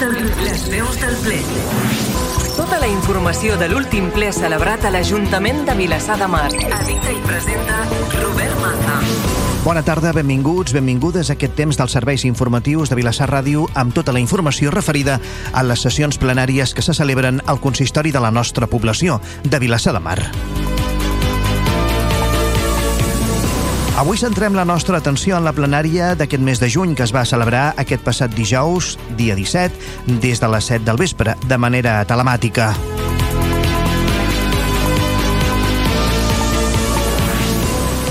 del, les veus del ple. Tota la informació de l'últim ple celebrat a l'Ajuntament de Vilassar de Mar. Edita i presenta Robert Maza. Bona tarda, benvinguts, benvingudes a aquest temps dels serveis informatius de Vilassar Ràdio amb tota la informació referida a les sessions plenàries que se celebren al consistori de la nostra població, de Vilassar de Mar. Avui centrem la nostra atenció en la plenària d'aquest mes de juny que es va celebrar aquest passat dijous, dia 17, des de les 7 del vespre, de manera telemàtica.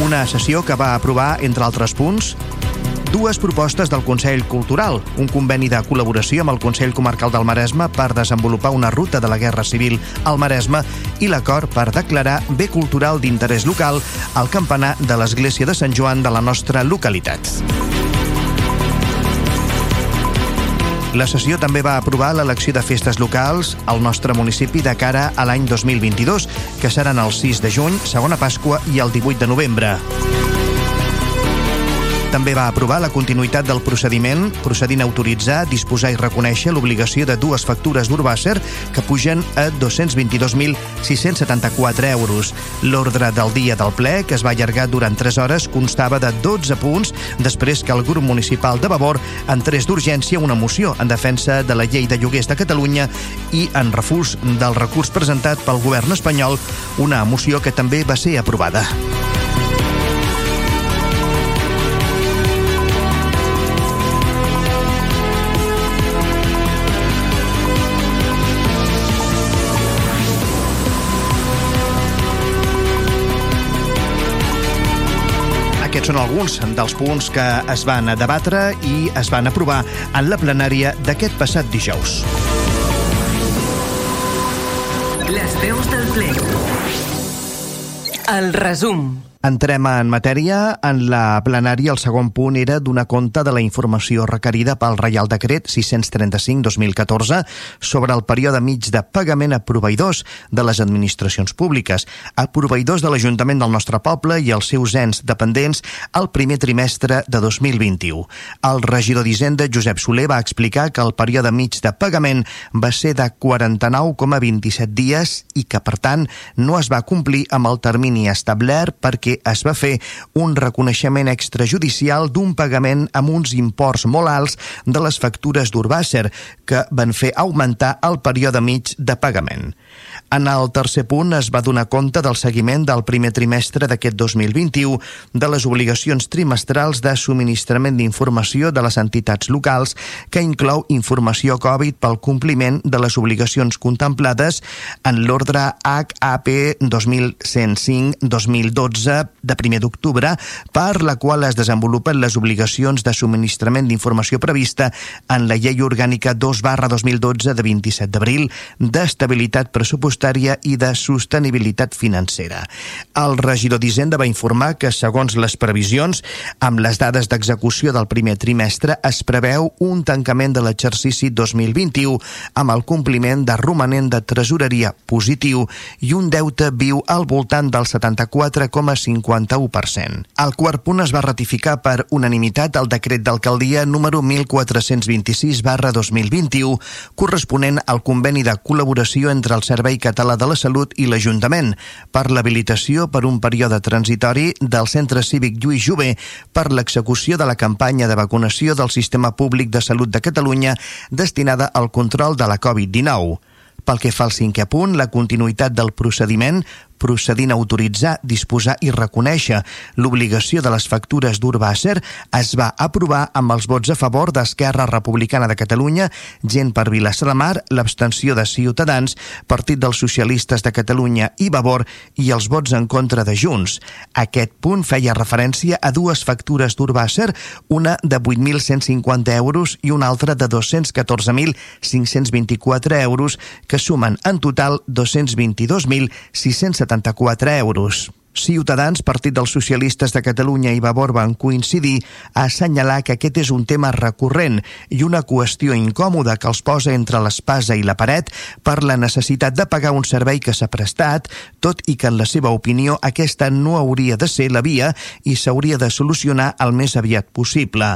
Una sessió que va aprovar, entre altres punts, dues propostes del Consell Cultural, un conveni de col·laboració amb el Consell Comarcal del Maresme per desenvolupar una ruta de la Guerra Civil al Maresme i l'acord per declarar bé cultural d'interès local al campanar de l'Església de Sant Joan de la nostra localitat. La sessió també va aprovar l'elecció de festes locals al nostre municipi de cara a l'any 2022, que seran el 6 de juny, segona Pasqua i el 18 de novembre. També va aprovar la continuïtat del procediment, procedint a autoritzar, disposar i reconèixer l'obligació de dues factures d'Urbàcer que pugen a 222.674 euros. L'ordre del dia del ple, que es va allargar durant 3 hores, constava de 12 punts després que el grup municipal de Vavor entrés d'urgència una moció en defensa de la llei de lloguers de Catalunya i en refús del recurs presentat pel govern espanyol, una moció que també va ser aprovada. Aquests són alguns dels punts que es van debatre i es van aprovar en la plenària d'aquest passat dijous. Les veus del ple. El resum. Entrem en matèria. En la plenària, el segon punt era donar compte de la informació requerida pel Reial Decret 635-2014 sobre el període mig de pagament a proveïdors de les administracions públiques, a proveïdors de l'Ajuntament del nostre poble i els seus ens dependents al primer trimestre de 2021. El regidor d'Hisenda, Josep Soler, va explicar que el període mig de pagament va ser de 49,27 dies i que, per tant, no es va complir amb el termini establert perquè es va fer un reconeixement extrajudicial d'un pagament amb uns imports molt alts de les factures d'Urbàcer que van fer augmentar el període mig de pagament. En el tercer punt es va donar compte del seguiment del primer trimestre d'aquest 2021 de les obligacions trimestrals de subministrament d'informació de les entitats locals que inclou informació Covid pel compliment de les obligacions contemplades en l'ordre HAP 2105-2012 de 1 d'octubre per la qual es desenvolupen les obligacions de subministrament d'informació prevista en la Llei Orgànica 2 barra 2012 de 27 d'abril d'estabilitat pressupostària i de sostenibilitat financera. El regidor d'Hisenda va informar que, segons les previsions, amb les dades d'execució del primer trimestre es preveu un tancament de l'exercici 2021 amb el compliment de romanent de tresoreria positiu i un deute viu al voltant del 74,51%. El quart punt es va ratificar per unanimitat el decret d'alcaldia número 1426 barra 2021 corresponent al conveni de col·laboració entre el Servei Català de la Salut i l'Ajuntament per l'habilitació per un període transitori del Centre Cívic Lluís Jové per l'execució de la campanya de vacunació del Sistema Públic de Salut de Catalunya destinada al control de la Covid-19. Pel que fa al cinquè punt, la continuïtat del procediment procedint a autoritzar, disposar i reconèixer l'obligació de les factures d'Urbàcer es va aprovar amb els vots a favor d'Esquerra Republicana de Catalunya, gent per Vilassar de Mar, l'abstenció de Ciutadans, Partit dels Socialistes de Catalunya i Vavor i els vots en contra de Junts. Aquest punt feia referència a dues factures d'Urbàcer, una de 8.150 euros i una altra de 214.524 euros, que sumen en total 222.674 euros. Ciutadans, Partit dels Socialistes de Catalunya i Vavor van coincidir a assenyalar que aquest és un tema recurrent i una qüestió incòmoda que els posa entre l'espasa i la paret per la necessitat de pagar un servei que s'ha prestat, tot i que en la seva opinió aquesta no hauria de ser la via i s'hauria de solucionar el més aviat possible.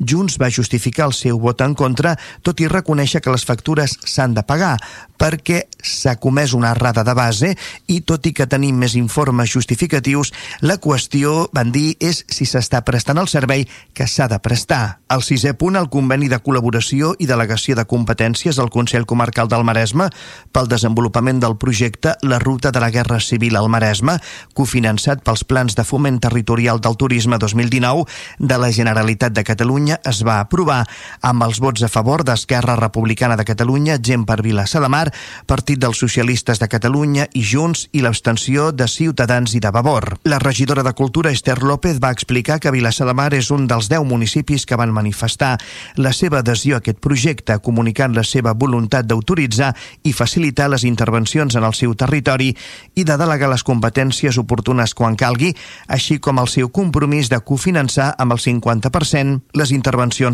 Junts va justificar el seu vot en contra, tot i reconèixer que les factures s'han de pagar, perquè s'ha comès una errada de base i tot i que tenim més informes justificatius, la qüestió, van dir, és si s'està prestant el servei que s'ha de prestar. El sisè punt, el conveni de col·laboració i delegació de competències del Consell Comarcal del Maresme pel desenvolupament del projecte La Ruta de la Guerra Civil al Maresme, cofinançat pels plans de foment territorial del turisme 2019 de la Generalitat de Catalunya, es va aprovar amb els vots a favor d'Esquerra Republicana de Catalunya, Gent per Vilassar de Mar Partit dels Socialistes de Catalunya i Junts i l'abstenció de Ciutadans i de Vavor. La regidora de Cultura, Esther López, va explicar que Vilassar de Mar és un dels 10 municipis que van manifestar la seva adhesió a aquest projecte, comunicant la seva voluntat d'autoritzar i facilitar les intervencions en el seu territori i de delegar les competències oportunes quan calgui, així com el seu compromís de cofinançar amb el 50% les intervencions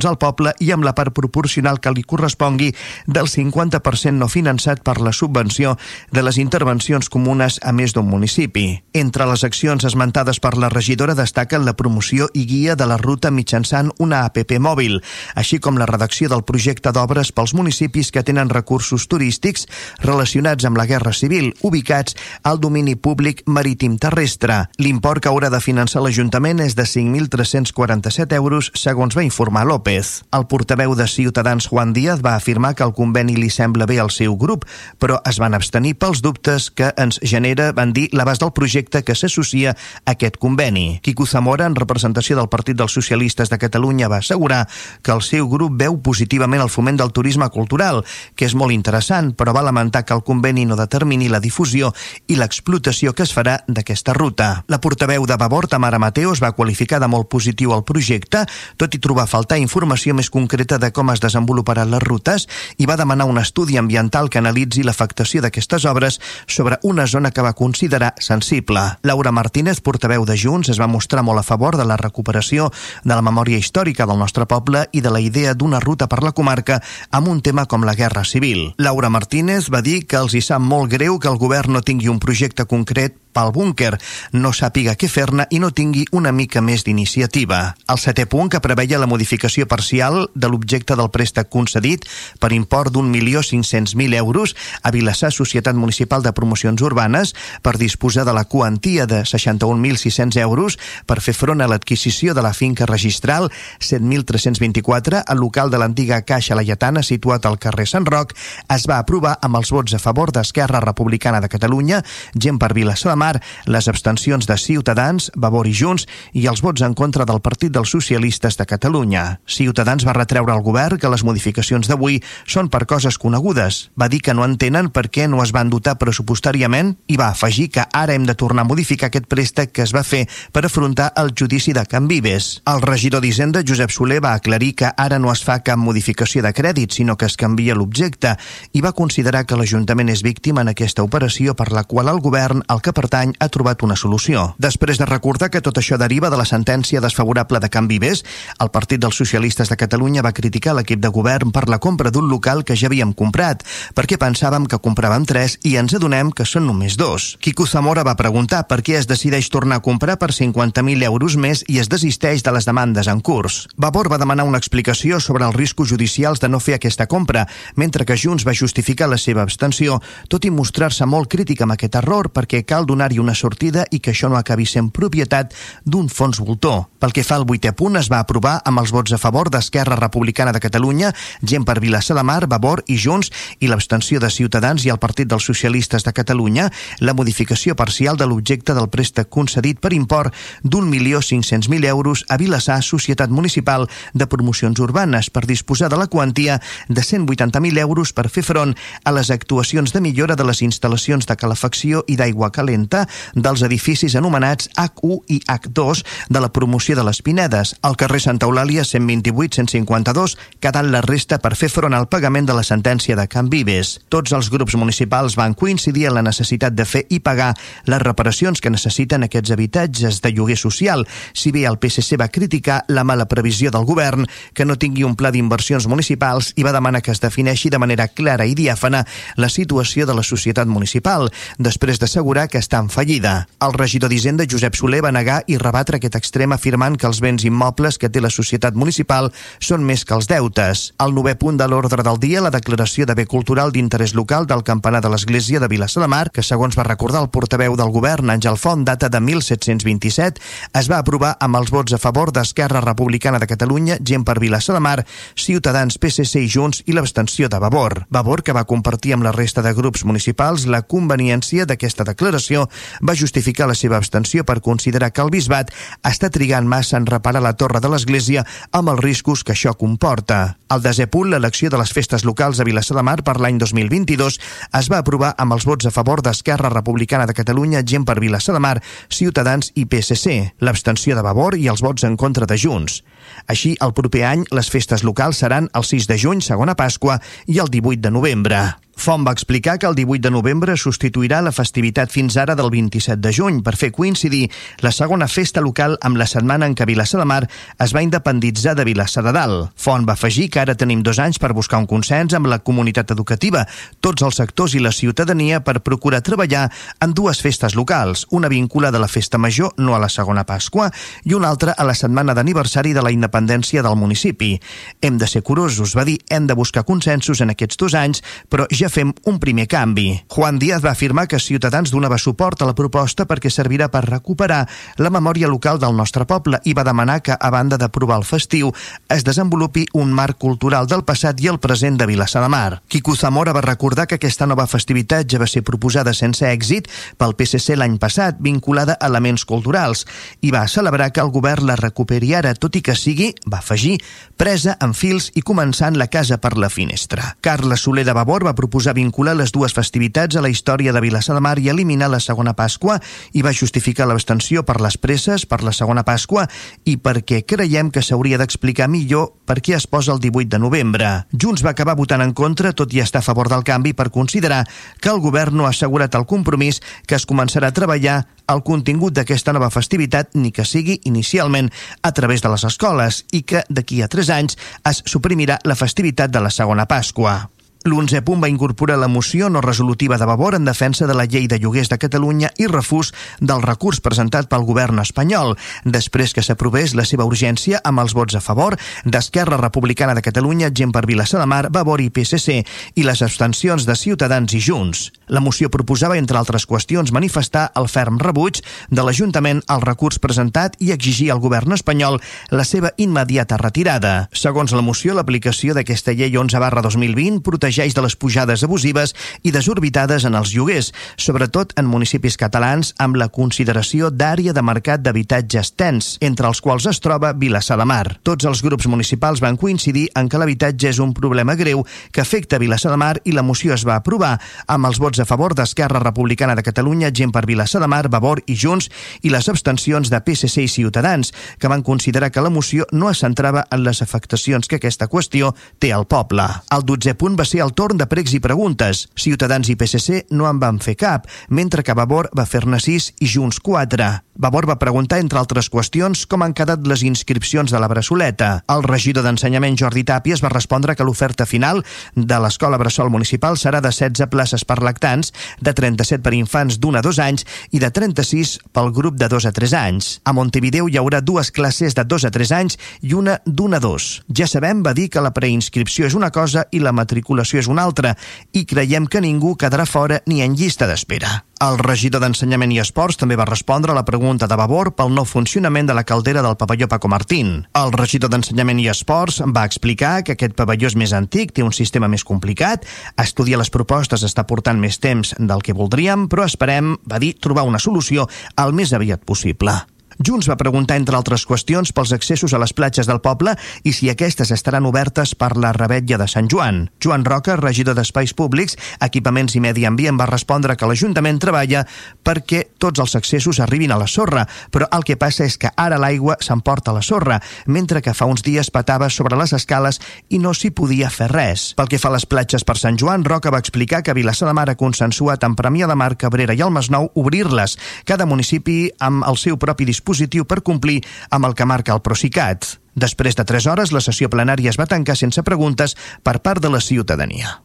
al poble i amb la part proporcional que li correspongui del 50% no finançat per la subvenció de les intervencions comunes a més d'un municipi. Entre les accions esmentades per la regidora destaquen la promoció i guia de la ruta mitjançant una APP mòbil, així com la redacció del projecte d'obres pels municipis que tenen recursos turístics relacionats amb la Guerra Civil, ubicats al domini públic marítim terrestre. L'import que haurà de finançar l'Ajuntament és de 5.347 euros, segons va informar López. El portaveu de Ciutadans, Juan Díaz, va afirmar que el conveni li sembla bé al seu grup però es van abstenir pels dubtes que ens genera, van dir, l'abast del projecte que s'associa a aquest conveni. Quico Zamora, en representació del Partit dels Socialistes de Catalunya, va assegurar que el seu grup veu positivament el foment del turisme cultural, que és molt interessant, però va lamentar que el conveni no determini la difusió i l'explotació que es farà d'aquesta ruta. La portaveu de Vavor, Tamara Mateos, va qualificar de molt positiu el projecte, tot i trobar faltar informació més concreta de com es desenvoluparan les rutes, i va demanar un estudi ambiental que analitzi l'afectació d'aquestes obres sobre una zona que va considerar sensible. Laura Martínez, portaveu de Junts, es va mostrar molt a favor de la recuperació de la memòria històrica del nostre poble i de la idea d'una ruta per la comarca amb un tema com la Guerra Civil. Laura Martínez va dir que els hi sap molt greu que el govern no tingui un projecte concret pel búnquer, no sàpiga què fer-ne i no tingui una mica més d'iniciativa. El setè punt que preveia la modificació parcial de l'objecte del préstec concedit per import d'un milió cinc-cents mil euros a Vilassar Societat Municipal de Promocions Urbanes per disposar de la quantia de 61.600 euros per fer front a l'adquisició de la finca registral 7.324 al local de l'antiga Caixa Laietana situat al carrer Sant Roc es va aprovar amb els vots a favor d'Esquerra Republicana de Catalunya, gent per Vilassar de Mar Mar, les abstencions de Ciutadans, Vavor i Junts i els vots en contra del Partit dels Socialistes de Catalunya. Ciutadans va retreure al govern que les modificacions d'avui són per coses conegudes. Va dir que no entenen per què no es van dotar pressupostàriament i va afegir que ara hem de tornar a modificar aquest préstec que es va fer per afrontar el judici de Can Vives. El regidor d'Hisenda, Josep Soler, va aclarir que ara no es fa cap modificació de crèdit, sinó que es canvia l'objecte i va considerar que l'Ajuntament és víctima en aquesta operació per la qual el govern, el que pertany any ha trobat una solució. Després de recordar que tot això deriva de la sentència desfavorable de Can Vives, el Partit dels Socialistes de Catalunya va criticar l'equip de govern per la compra d'un local que ja havíem comprat, perquè pensàvem que compràvem tres i ens adonem que són només dos. Quico Zamora va preguntar per què es decideix tornar a comprar per 50.000 euros més i es desisteix de les demandes en curs. Vavor va demanar una explicació sobre els riscos judicials de no fer aquesta compra, mentre que Junts va justificar la seva abstenció, tot i mostrar-se molt crític amb aquest error perquè cal donar donar-hi una sortida i que això no acabi sent propietat d'un fons voltor. Pel que fa al vuitè punt, es va aprovar amb els vots a favor d'Esquerra Republicana de Catalunya, gent per Vilassar de Mar, Vavor i Junts i l'abstenció de Ciutadans i el Partit dels Socialistes de Catalunya, la modificació parcial de l'objecte del préstec concedit per import d'un milió cinc-cents mil euros a Vilassar, Societat Municipal de Promocions Urbanes, per disposar de la quantia de 180.000 euros per fer front a les actuacions de millora de les instal·lacions de calefacció i d'aigua calenta dels edificis anomenats H1 i H2 de la promoció de les Pinedes, al carrer Santa Eulàlia 128-152, quedant la resta per fer front al pagament de la sentència de Can Vives. Tots els grups municipals van coincidir en la necessitat de fer i pagar les reparacions que necessiten aquests habitatges de lloguer social, si bé el PSC va criticar la mala previsió del govern que no tingui un pla d'inversions municipals i va demanar que es defineixi de manera clara i diàfana la situació de la societat municipal, després d'assegurar que està en fallida. El regidor d'Hisenda, Josep Soler, va negar i rebatre aquest extrem afirmant que els béns immobles que té la societat municipal són més que els deutes. El novè punt de l'ordre del dia, la declaració de bé cultural d'interès local del campanar de l'església de Vilassar de Mar, que segons va recordar el portaveu del govern, Àngel Font, data de 1727, es va aprovar amb els vots a favor d'Esquerra Republicana de Catalunya, Gent per Vilassar de Mar, Ciutadans, PSC i Junts i l'abstenció de Vavor. Vavor, que va compartir amb la resta de grups municipals la conveniència d'aquesta declaració, va justificar la seva abstenció per considerar que el bisbat està trigant massa en reparar la torre de l'església amb els riscos que això comporta. Al desè punt, l'elecció de les festes locals a Vilassar de Mar per l'any 2022 es va aprovar amb els vots a favor d'Esquerra Republicana de Catalunya, Gent per Vilassar de Mar, Ciutadans i PSC, l'abstenció de Vavor i els vots en contra de Junts. Així, el proper any, les festes locals seran el 6 de juny, segona Pasqua, i el 18 de novembre. Font va explicar que el 18 de novembre substituirà la festivitat fins ara del 27 de juny per fer coincidir la segona festa local amb la setmana en què Vilassar de Mar es va independitzar de Vilassar de Dalt. Font va afegir que ara tenim dos anys per buscar un consens amb la comunitat educativa, tots els sectors i la ciutadania per procurar treballar en dues festes locals, una vinculada a la festa major, no a la segona Pasqua, i una altra a la setmana d'aniversari de la independència del municipi. Hem de ser curosos, va dir, hem de buscar consensos en aquests dos anys, però ja ja fem un primer canvi. Juan Díaz va afirmar que Ciutadans donava suport a la proposta perquè servirà per recuperar la memòria local del nostre poble i va demanar que, a banda d'aprovar el festiu, es desenvolupi un marc cultural del passat i el present de Vilassar de Mar. Quico Zamora va recordar que aquesta nova festivitat ja va ser proposada sense èxit pel PSC l'any passat, vinculada a elements culturals, i va celebrar que el govern la recuperi ara, tot i que sigui, va afegir, presa en fils i començant la casa per la finestra. Carles Soler de Vavor va proposar proposar vincular les dues festivitats a la història de Vilassar de Mar i eliminar la segona Pasqua i va justificar l'abstenció per les presses, per la segona Pasqua i perquè creiem que s'hauria d'explicar millor per què es posa el 18 de novembre. Junts va acabar votant en contra, tot i estar a favor del canvi, per considerar que el govern no ha assegurat el compromís que es començarà a treballar el contingut d'aquesta nova festivitat ni que sigui inicialment a través de les escoles i que d'aquí a tres anys es suprimirà la festivitat de la segona Pasqua. L'onze punt va incorporar la moció no resolutiva de Vavor en defensa de la llei de lloguers de Catalunya i refús del recurs presentat pel govern espanyol, després que s'aprovés la seva urgència amb els vots a favor d'Esquerra Republicana de Catalunya, Gent per Vilassar de Mar, Vavor i PSC i les abstencions de Ciutadans i Junts. La moció proposava, entre altres qüestions, manifestar el ferm rebuig de l'Ajuntament al recurs presentat i exigir al govern espanyol la seva immediata retirada. Segons la moció, l'aplicació d'aquesta llei 11 barra 2020 protegeix de les pujades abusives i desorbitades en els lloguers, sobretot en municipis catalans amb la consideració d'àrea de mercat d'habitatges tens, entre els quals es troba Vilassar de Mar. Tots els grups municipals van coincidir en que l'habitatge és un problema greu que afecta Vilassar de Mar i la moció es va aprovar amb els vots a favor d'Esquerra Republicana de Catalunya, Gent per Vilassar de Mar, Vavor i Junts i les abstencions de PSC i Ciutadans, que van considerar que la moció no es centrava en les afectacions que aquesta qüestió té al poble. El 12 punt va ser el torn de pregs i preguntes. Ciutadans i PSC no en van fer cap, mentre que Vavor va fer-ne sis i Junts quatre. Vavor va preguntar, entre altres qüestions, com han quedat les inscripcions de la Bressoleta. El regidor d'Ensenyament, Jordi Tàpies, va respondre que l'oferta final de l'Escola Bressol Municipal serà de 16 places per lactants, de 37 per infants d'un a dos anys i de 36 pel grup de 2 a 3 anys. A Montevideo hi haurà dues classes de 2 a 3 anys i una d'un a dos. Ja sabem, va dir que la preinscripció és una cosa i la matriculació és una altra i creiem que ningú quedarà fora ni en llista d'espera. El regidor d'Ensenyament i Esports també va respondre a la pregunta de Vavor pel nou funcionament de la caldera del pavelló Paco Martín. El regidor d'Ensenyament i Esports va explicar que aquest pavelló és més antic, té un sistema més complicat, estudiar les propostes està portant més temps del que voldríem, però esperem, va dir, trobar una solució el més aviat possible. Junts va preguntar, entre altres qüestions, pels accessos a les platges del poble i si aquestes estaran obertes per la rebetlla de Sant Joan. Joan Roca, regidor d'Espais Públics, Equipaments i Medi Ambient, va respondre que l'Ajuntament treballa perquè tots els accessos arribin a la sorra, però el que passa és que ara l'aigua s'emporta a la sorra, mentre que fa uns dies patava sobre les escales i no s'hi podia fer res. Pel que fa a les platges per Sant Joan, Roca va explicar que Vilassar de Mar ha consensuat amb Premià de Mar, Cabrera i el Masnou obrir-les, cada municipi amb el seu propi dispositiu dispositiu per complir amb el que marca el Procicat. Després de 3 hores, la sessió plenària es va tancar sense preguntes per part de la ciutadania.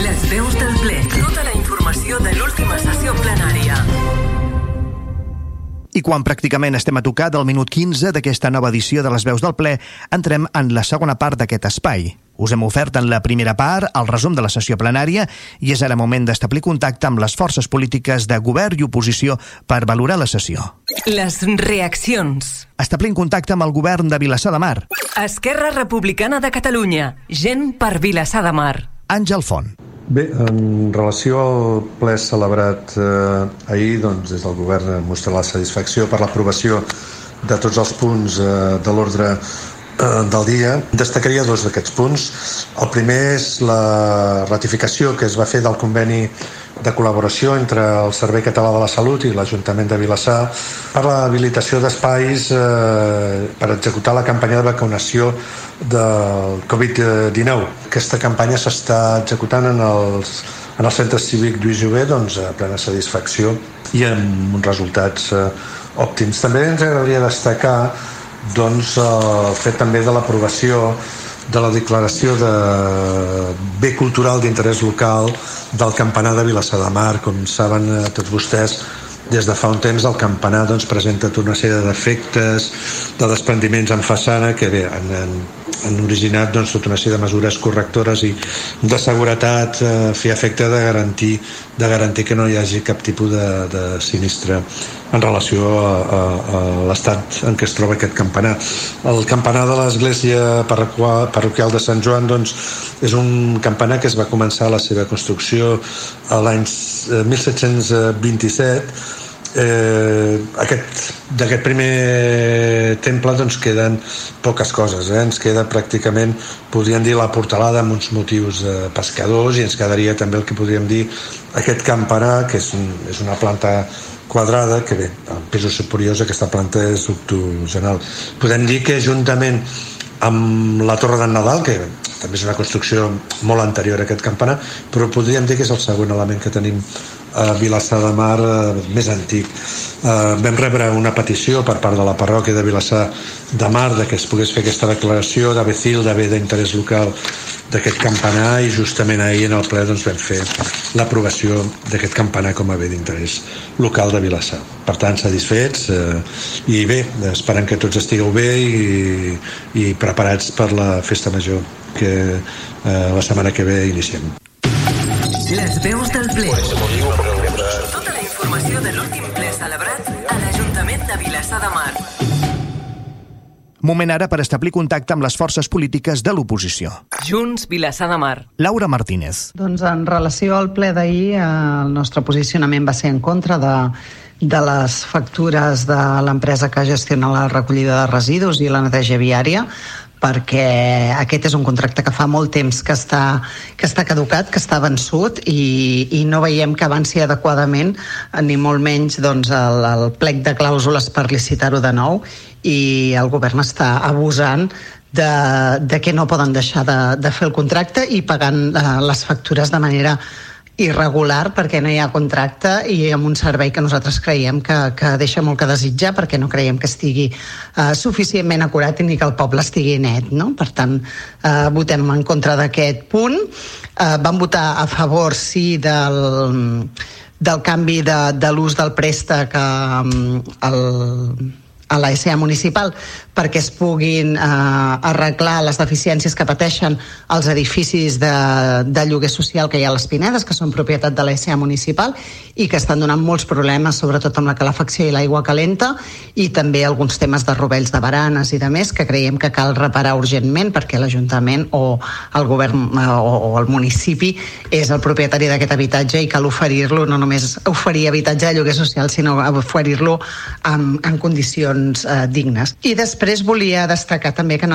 Les veus del ple. Tota la informació de l'última sessió plenària. I quan pràcticament estem a tocar del minut 15 d'aquesta nova edició de les veus del ple, entrem en la segona part d'aquest espai. Us hem ofert en la primera part el resum de la sessió plenària i és ara moment d'establir contacte amb les forces polítiques de govern i oposició per valorar la sessió. Les reaccions. Establim contacte amb el govern de Vilassar de Mar. Esquerra Republicana de Catalunya. Gent per Vilassar de Mar. Àngel Font. Bé, en relació al ple celebrat eh, ahir, doncs, des del govern mostra la satisfacció per l'aprovació de tots els punts eh, de l'ordre del dia. Destacaria dos d'aquests punts. El primer és la ratificació que es va fer del conveni de col·laboració entre el Servei Català de la Salut i l'Ajuntament de Vilassar per l'habilitació d'espais eh, per executar la campanya de vacunació del Covid-19. Aquesta campanya s'està executant en els, en el centre cívic Lluís Jové doncs, a plena satisfacció i amb uns resultats eh, òptims. També ens agradaria destacar doncs, el fet també de l'aprovació de la declaració de bé cultural d'interès local del campanar de Vilassar de Mar. Com saben eh, tots vostès, des de fa un temps el campanar doncs, presenta tota una sèrie d'efectes, de desprendiments en façana que bé, han, han, han originat doncs, tota una sèrie de mesures correctores i de seguretat eh, fer efecte de garantir, de garantir que no hi hagi cap tipus de, de sinistre en relació a, a, a l'estat en què es troba aquest campanar. El campanar de l'església parroquial de Sant Joan doncs, és un campanar que es va començar la seva construcció l'any 1727 eh, d'aquest primer temple doncs queden poques coses eh? ens queda pràcticament podríem dir la portalada amb uns motius eh, pescadors i ens quedaria també el que podríem dir aquest campanar que és, un, és una planta quadrada, que bé, en pisos superiors aquesta planta és octogenal. Podem dir que juntament amb la Torre d'en Nadal, que també és una construcció molt anterior a aquest campanar, però podríem dir que és el segon element que tenim a Vilassar de Mar eh, més antic. Eh, vam rebre una petició per part de la parròquia de Vilassar de Mar de que es pogués fer aquesta declaració de Becil, de bé d'interès local d'aquest campanar i justament ahir en el ple doncs, vam fer l'aprovació d'aquest campanar com a bé d'interès local de Vilassar. Per tant, satisfets eh, i bé, esperem que tots estigueu bé i, i preparats per la festa major que eh, la setmana que ve iniciem. Les veus del ple. Tota la informació de l'últim ple celebrat a l'Ajuntament de Vilassar de Mar. Moment ara per establir contacte amb les forces polítiques de l'oposició. Junts, Vilassar de Mar. Laura Martínez. Doncs en relació al ple d'ahir, eh, el nostre posicionament va ser en contra de, de les factures de l'empresa que gestiona la recollida de residus i la neteja viària perquè aquest és un contracte que fa molt temps que està, que està caducat, que està vençut i, i no veiem que avanci adequadament ni molt menys doncs, el, el plec de clàusules per licitar-ho de nou i el govern està abusant de, de que no poden deixar de, de fer el contracte i pagant eh, les factures de manera irregular perquè no hi ha contracte i amb un servei que nosaltres creiem que, que deixa molt que desitjar perquè no creiem que estigui uh, suficientment acurat ni que el poble estigui net. No? Per tant, uh, votem en contra d'aquest punt. Uh, vam votar a favor, sí, del, del canvi de, de l'ús del préstec um, el, a la municipal perquè es puguin eh, arreglar les deficiències que pateixen els edificis de, de lloguer social que hi ha a les Pinedes, que són propietat de la SA municipal i que estan donant molts problemes, sobretot amb la calefacció i l'aigua calenta, i també alguns temes de rovells de baranes i de més que creiem que cal reparar urgentment perquè l'Ajuntament o el govern eh, o, o el municipi és el propietari d'aquest habitatge i cal oferir-lo, no només oferir habitatge de lloguer social, sinó oferir-lo en, en condicions eh, dignes. I després després volia destacar també que en,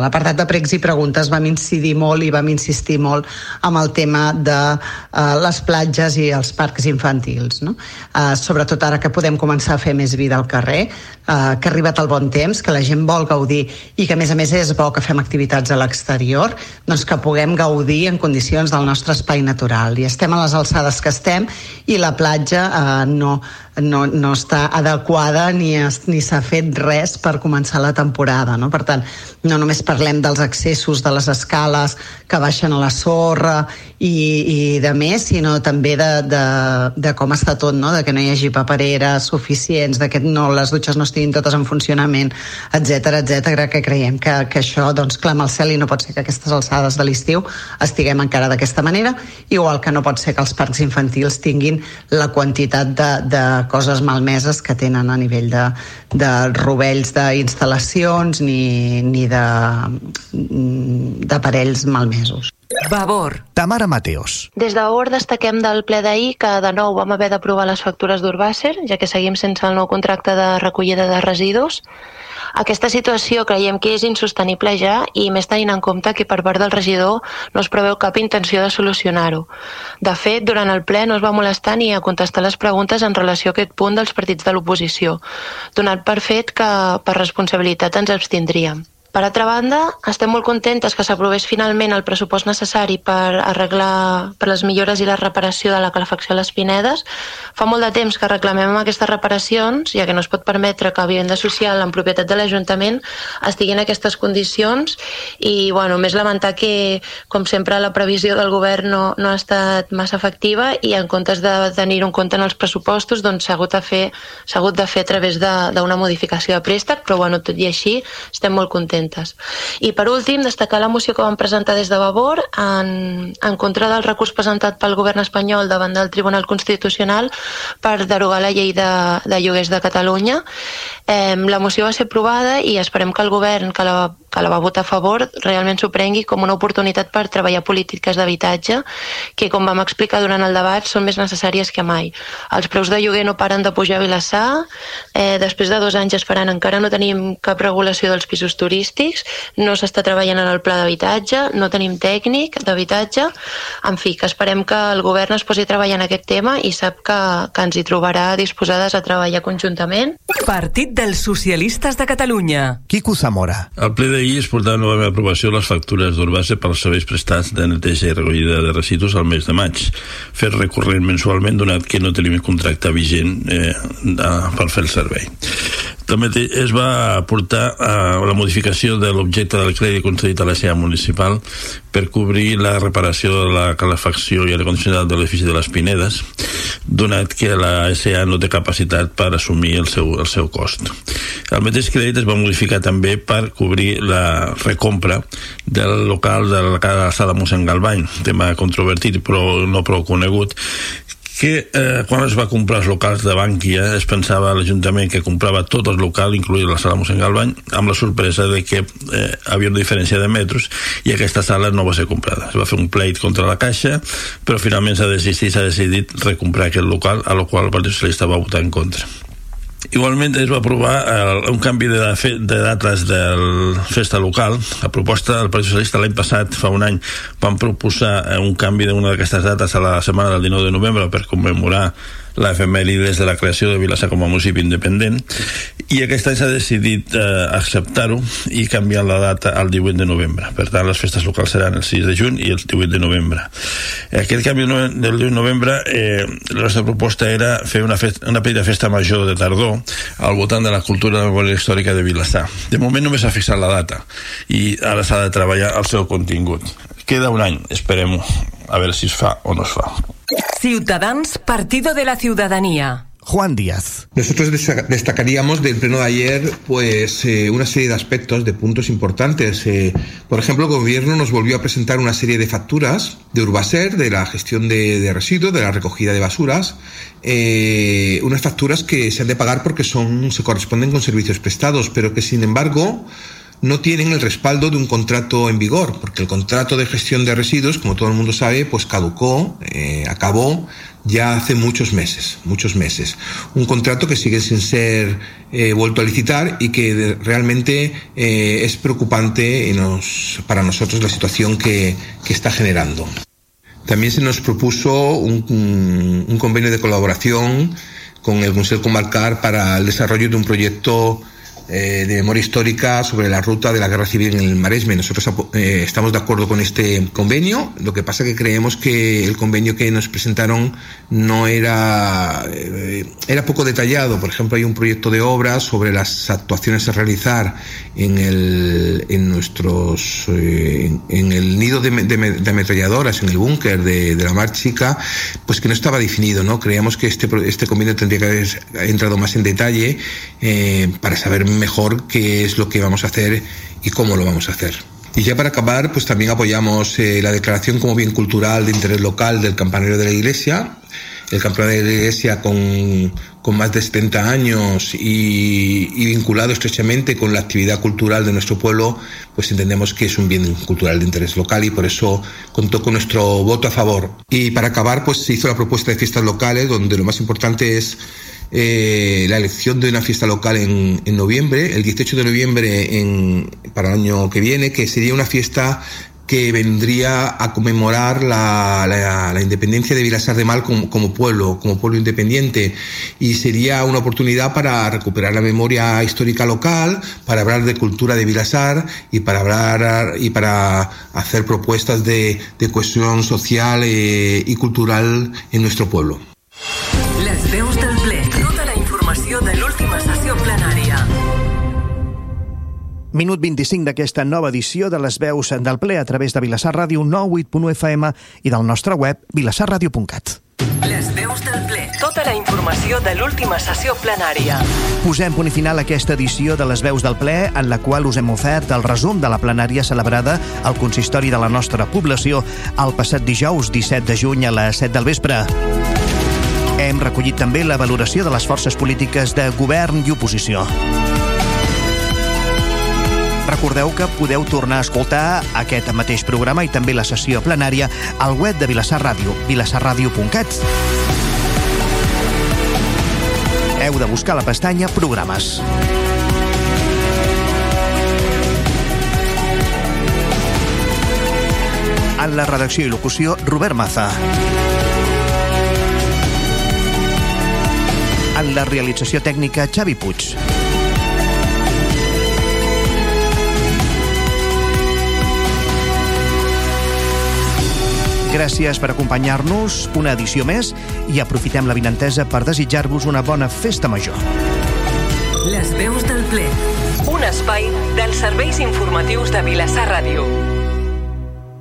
l'apartat de pregs i preguntes vam incidir molt i vam insistir molt amb el tema de uh, les platges i els parcs infantils. No? Uh, sobretot ara que podem començar a fer més vida al carrer, uh, que ha arribat el bon temps, que la gent vol gaudir i que a més a més és bo que fem activitats a l'exterior, doncs que puguem gaudir en condicions del nostre espai natural. I estem a les alçades que estem i la platja uh, no, no, no està adequada ni, ni s'ha fet res per començar la temporada. No? Per tant, no només parlem dels accessos de les escales que baixen a la sorra i, i de més, sinó també de, de, de com està tot, no? de que no hi hagi papereres suficients, de que no, les dutxes no estiguin totes en funcionament, etc etc que creiem que, que això doncs, clama al cel i no pot ser que aquestes alçades de l'estiu estiguem encara d'aquesta manera, igual que no pot ser que els parcs infantils tinguin la quantitat de, de coses malmeses que tenen a nivell de, de rovells d'instal·lacions ni, ni d'aparells malmesos. Vavor. Tamara Mateos. Des de Vavor destaquem del ple d'ahir que de nou vam haver d'aprovar les factures d'Urbàcer, ja que seguim sense el nou contracte de recollida de residus. Aquesta situació creiem que és insostenible ja i més tenint en compte que per part del regidor no es preveu cap intenció de solucionar-ho. De fet, durant el ple no es va molestar ni a contestar les preguntes en relació a aquest punt dels partits de l'oposició, donat per fet que per responsabilitat ens abstindríem. Per altra banda, estem molt contentes que s'aprovés finalment el pressupost necessari per arreglar per les millores i la reparació de la calefacció a les Pinedes. Fa molt de temps que reclamem aquestes reparacions, ja que no es pot permetre que vivenda social en propietat de l'Ajuntament estigui en aquestes condicions i, bueno, més lamentar que, com sempre, la previsió del govern no, no ha estat massa efectiva i en comptes de tenir-ho en compte en els pressupostos, doncs s'ha hagut, de fer, hagut de fer a través d'una modificació de préstec, però, bueno, tot i així, estem molt contents contentes. I per últim, destacar la moció que vam presentar des de Vavor en, en contra del recurs presentat pel govern espanyol davant del Tribunal Constitucional per derogar la llei de, de lloguers de Catalunya. Eh, la moció va ser aprovada i esperem que el govern que la que la va votar a favor realment s'ho prengui com una oportunitat per treballar polítiques d'habitatge que, com vam explicar durant el debat, són més necessàries que mai. Els preus de lloguer no paren de pujar a Vilassar, eh, després de dos anys esperant encara no tenim cap regulació dels pisos turístics, no s'està treballant en el pla d'habitatge, no tenim tècnic d'habitatge, en fi, que esperem que el govern es posi a treballar en aquest tema i sap que, que ens hi trobarà disposades a treballar conjuntament. Partit dels Socialistes de Catalunya. Quico Zamora. El ple d'ahir es portava nova aprovació les factures d'Urbase pels serveis prestats de neteja i recollida de residus al mes de maig, fet recurrent mensualment donat que no tenim contracte vigent eh, per fer el servei. També es va portar a la modificació de l'objecte del crèdit concedit a la SEA municipal per cobrir la reparació de la calefacció i el condicionat de l'edifici de les Pinedes, donat que la SEA no té capacitat per assumir el seu, el seu cost. El mateix crèdit es va modificar també per cobrir la recompra del local de la casa de mossèn Galbany, tema controvertit però no prou conegut, que eh, quan es va comprar els locals de Bànquia es pensava l'Ajuntament que comprava tot el local, incluït la sala Mossèn Galbany, amb la sorpresa de que eh, havia una diferència de metres i aquesta sala no va ser comprada. Es va fer un pleit contra la Caixa, però finalment s'ha desistit decidit recomprar aquest local, a lo qual el Partit Socialista va votar en contra. Igualment es va aprovar eh, un canvi de, de dates del festa local. A proposta del Partit Socialista l'any passat, fa un any, van proposar eh, un canvi d'una d'aquestes dates a la setmana del 19 de novembre per commemorar l'efemèrides de la creació de Vilassar com a municipi independent i aquest any s'ha decidit eh, acceptar-ho i canviar la data al 18 de novembre. Per tant les festes locals seran el 6 de juny i el 18 de novembre. Aquest canvi del 18 de novembre eh, la nostra proposta era fer una, festa, una petita festa major de tardor al voltant de la cultura de la memòria històrica de Vilassar. De moment només s'ha fixat la data i ara s'ha de treballar el seu contingut queda un any, esperem a veure si es fa o no es fa Ciutadans, Partido de la Ciudadanía. Juan Díaz. Nosotros destacaríamos del pleno de ayer pues eh, una serie de aspectos, de puntos importantes. Eh, por ejemplo, el gobierno nos volvió a presentar una serie de facturas de Urbaser, de la gestión de, de residuos, de la recogida de basuras, eh, unas facturas que se han de pagar porque son se corresponden con servicios prestados, pero que sin embargo no tienen el respaldo de un contrato en vigor, porque el contrato de gestión de residuos, como todo el mundo sabe, pues caducó, eh, acabó ya hace muchos meses, muchos meses. Un contrato que sigue sin ser eh, vuelto a licitar y que realmente eh, es preocupante para nosotros la situación que, está generando. También se nos propuso un, un, convenio de colaboración con el Consejo Comarcal para el desarrollo de un proyecto eh, de memoria histórica sobre la ruta de la guerra civil en el Maresme. Nosotros eh, estamos de acuerdo con este convenio, lo que pasa que creemos que el convenio que nos presentaron no era, eh, era poco detallado. Por ejemplo, hay un proyecto de obra sobre las actuaciones a realizar en, el, en nuestros eh, en el nido de, de, ametralladoras, en el búnker de, la Mar Chica, pues que no estaba definido, ¿no? Creíamos que este, este convenio tendría que haber entrado más en detalle eh, para saber mejor qué es lo que vamos a hacer y cómo lo vamos a hacer. Y ya para acabar, pues también apoyamos eh, la declaración como bien cultural de interés local del campanario de la iglesia, el campanario de la iglesia con, con más de 70 años y, vinculado estrechamente con la actividad cultural de nuestro pueblo, pues entendemos que es un bien cultural de interés local y por eso contó con nuestro voto a favor. Y para acabar, pues se hizo la propuesta de fiestas locales, donde lo más importante es eh, la elección de una fiesta local en, en noviembre, el 18 de noviembre en, para el año que viene, que sería una fiesta que vendría a conmemorar la, la, independencia de Vilasar de Mal como, como, pueblo, como pueblo independiente. Y sería una oportunidad para recuperar la memoria histórica local, para hablar de cultura de Vilasar y para hablar y para hacer propuestas de, de cohesión social eh, y cultural en nuestro pueblo. Minut 25 d'aquesta nova edició de les veus del ple a través de Vilassar Ràdio 98.1 FM i del nostre web vilassarradio.cat. Les veus del ple. Tota la informació de l'última sessió plenària. Posem punt i final a aquesta edició de les veus del ple en la qual us hem ofert el resum de la plenària celebrada al consistori de la nostra població el passat dijous 17 de juny a les 7 del vespre. Hem recollit també la valoració de les forces polítiques de govern i oposició. Recordeu que podeu tornar a escoltar aquest mateix programa i també la sessió plenària al web de Vilassar Ràdio, vilassarradio.cat. Heu de buscar la pestanya Programes. En la redacció i locució, Robert Maza. En la realització tècnica, Xavi Puig. Gràcies per acompanyar-nos una edició més i aprofitem la vinentesa per desitjar-vos una bona festa major. Les veus del ple. Un espai dels serveis informatius de Vilassar Ràdio.